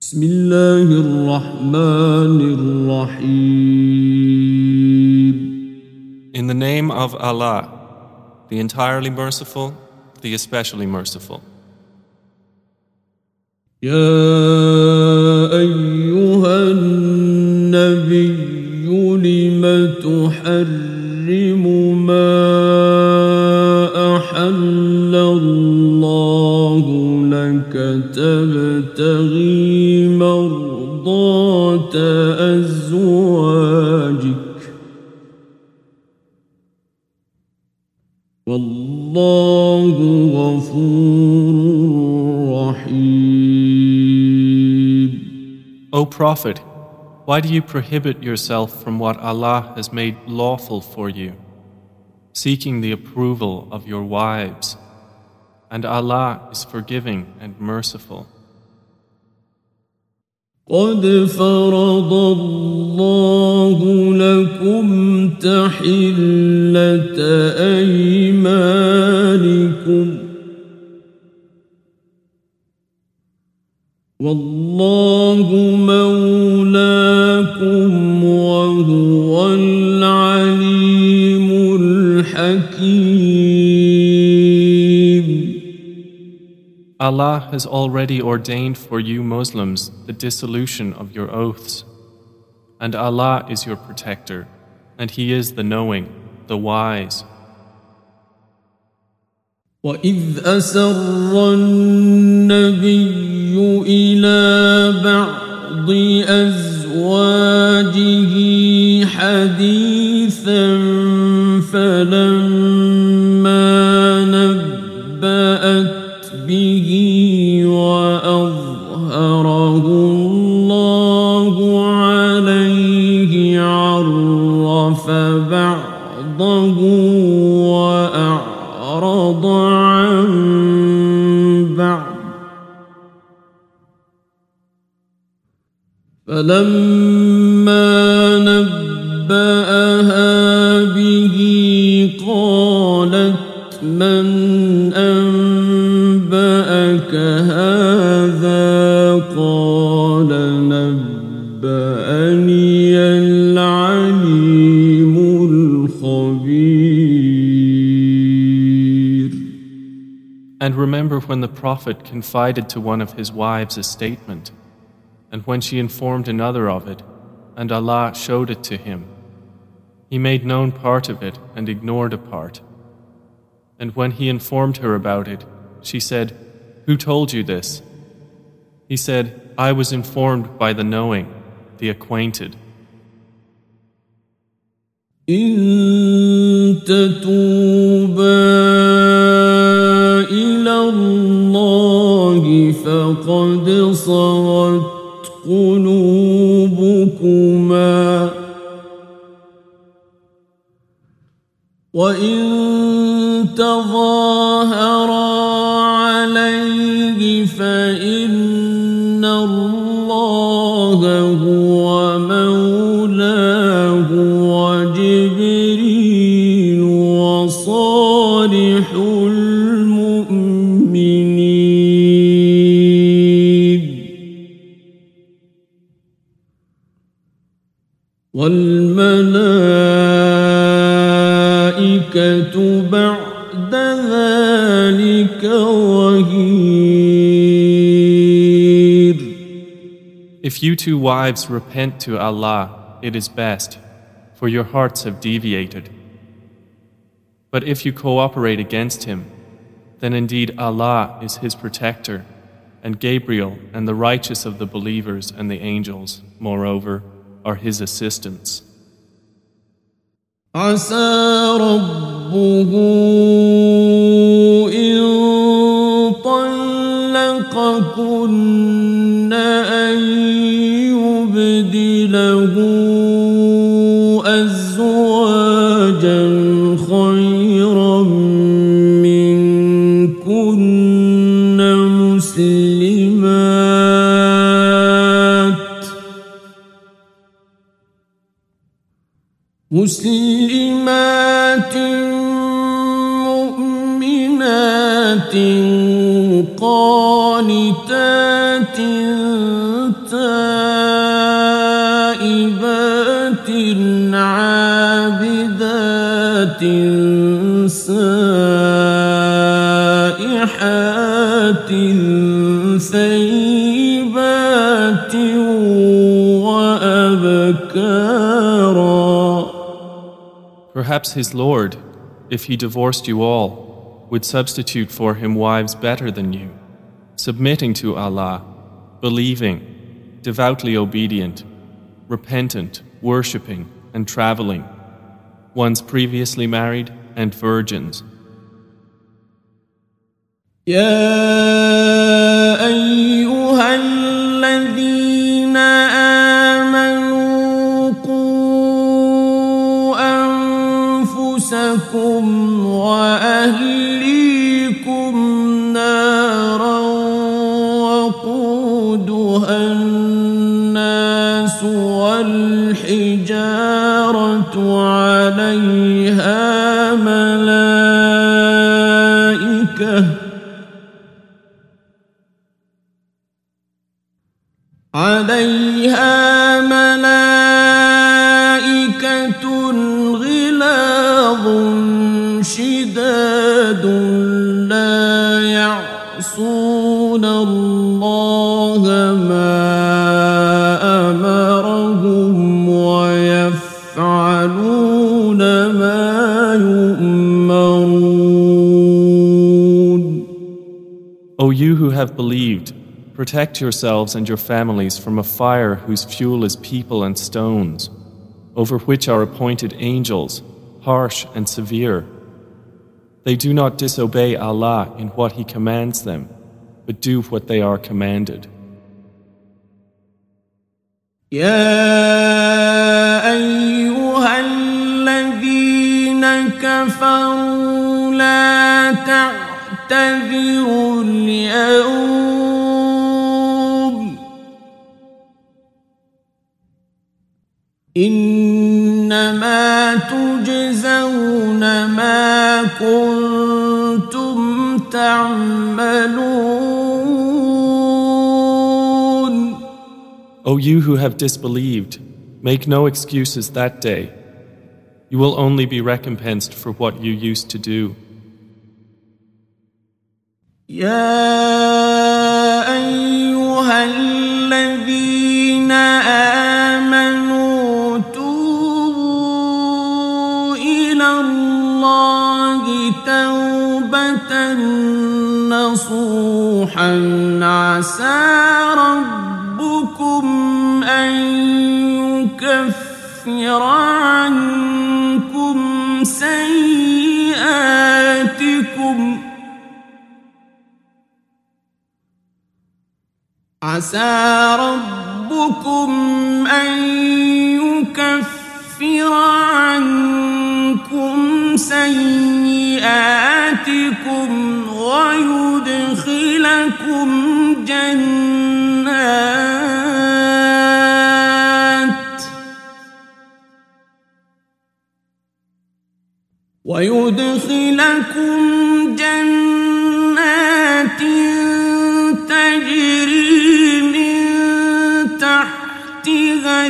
بسم الله الرحمن الرحيم In the name of Allah, the entirely merciful, the especially merciful. يا أيها النبي لم تحرم تبتغي مرضات أزواجك والله غفور رحيم O Prophet, why do you prohibit yourself from what Allah has made lawful for you, seeking the approval of your wives? And Allah is forgiving and merciful. قد فرض الله لكم تحلة أيمانكم والله Allah has already ordained for you Muslims the dissolution of your oaths. And Allah is your protector, and He is the knowing, the wise. وإذ أسر النبي إلى بعض أزواجه حديثا فلما نبأت به فلما نبأها به قالت من أنبأك هذا قال نبأني العليم الخبير And remember when the Prophet confided to one of his wives a statement, and when she informed another of it, and Allah showed it to him. He made known part of it and ignored a part. And when he informed her about it, she said, Who told you this? He said, I was informed by the knowing, the acquainted. إن تتوبا إلى الله فقد صغت قلوبكما وإن تظاهرا عليه فإن والملائكة بعد ذلك ظهير If you two wives repent to Allah, it is best, for your hearts have deviated. But if you cooperate against him, then indeed Allah is his protector, and Gabriel and the righteous of the believers and the angels, moreover, Are his assistants. عسى ربه إن طلقكن أن يبدله أزواجا خيرا منكن مسلمات مسلمات مؤمنات قانتات تائبات عابدات سائحات ثيبات وأبكار Perhaps his Lord, if he divorced you all, would substitute for him wives better than you, submitting to Allah, believing, devoutly obedient, repentant, worshipping, and traveling, ones previously married and virgins. يا عليها ملائكة غلاظ شداد لا يعصون الله ما أمرهم ويفعلون ما يؤمرون. O you who have believed, protect yourselves and your families from a fire whose fuel is people and stones, over which are appointed angels, harsh and severe. They do not disobey Allah in what He commands them, but do what they are commanded. يا أيها الذين كفروا لا تعتذروا اليوم إنما تجزون ما كنتم تعملون O you who have disbelieved, make no excuses that day. You will only be recompensed for what you used to do. يا أيها الذين آمنوا نصوحا عسى ربكم أن يكفر عنكم سيئاتكم. عسى ربكم أن يكفر عنكم سيئاتكم. ويدخلكم جنات ويدخلكم جنات تجري من تحتها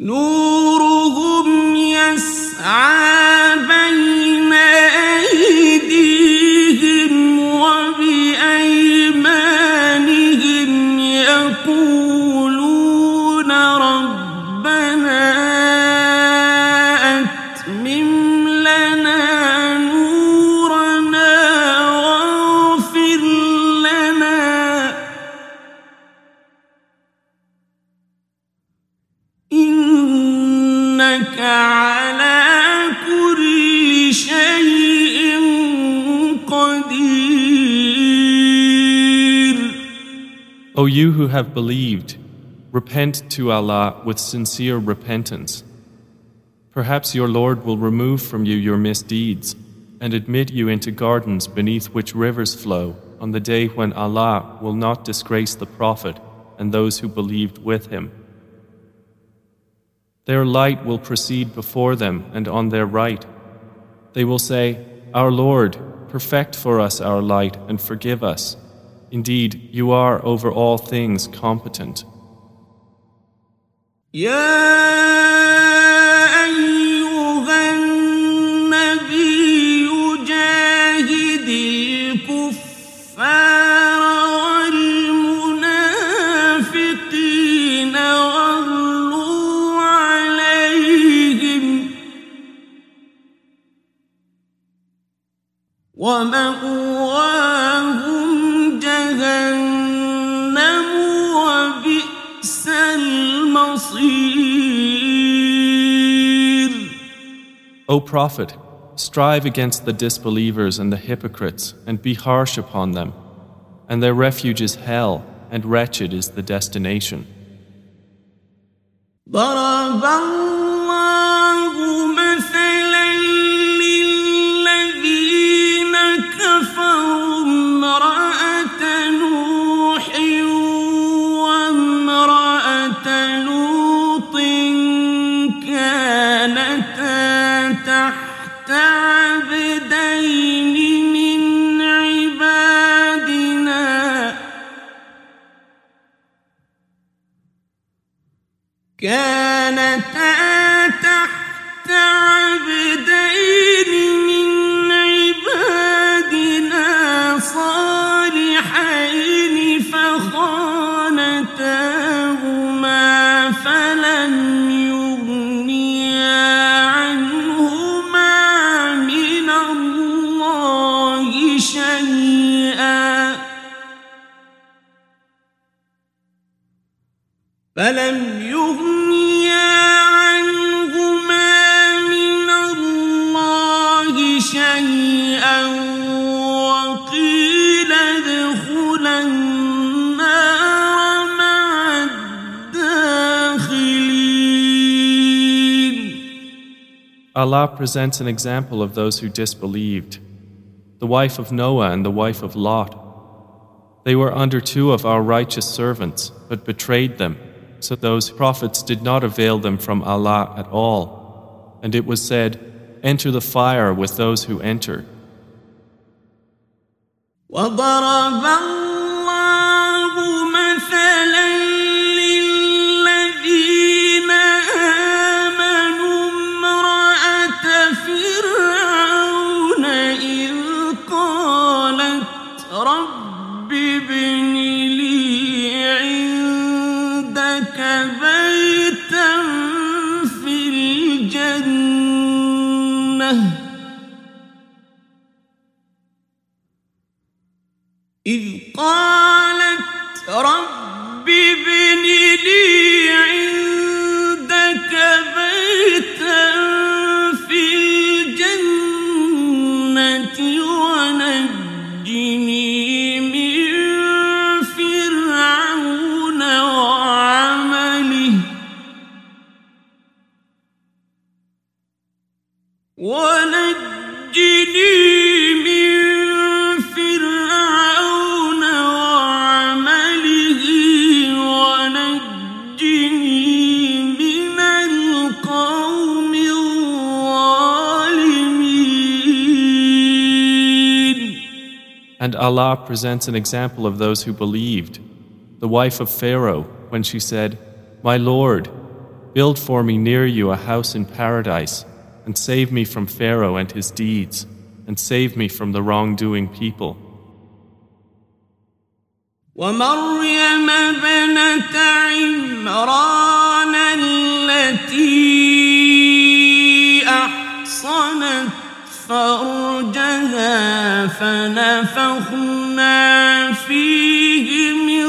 No إنك على كل شيء قدير O you who have believed, repent to Allah with sincere repentance. Perhaps your Lord will remove from you your misdeeds and admit you into gardens beneath which rivers flow on the day when Allah will not disgrace the Prophet and those who believed with him. Their light will proceed before them and on their right. They will say, Our Lord, perfect for us our light and forgive us. Indeed, you are over all things competent. O Prophet, strive against the disbelievers and the hypocrites and be harsh upon them. And their refuge is hell, and wretched is the destination. فلم Allah presents an example of those who disbelieved the wife of Noah and the wife of Lot. They were under two of our righteous servants, but betrayed them, so those prophets did not avail them from Allah at all. And it was said, Enter the fire with those who enter. And Allah presents an example of those who believed. The wife of Pharaoh, when she said, My Lord, build for me near you a house in paradise, and save me from Pharaoh and his deeds, and save me from the wrongdoing people. ومريم ابنة عمران فنفخنا فيه من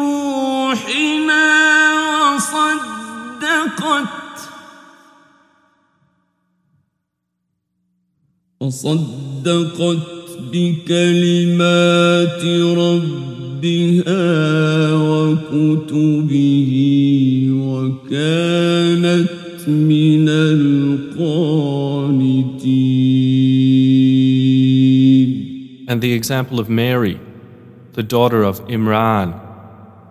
روحنا وصدقت وصدقت بكلمات ربها وكتبه وكانت من And the example of Mary, the daughter of Imran,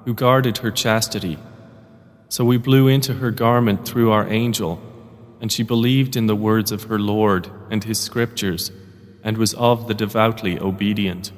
who guarded her chastity. So we blew into her garment through our angel, and she believed in the words of her Lord and his scriptures, and was of the devoutly obedient.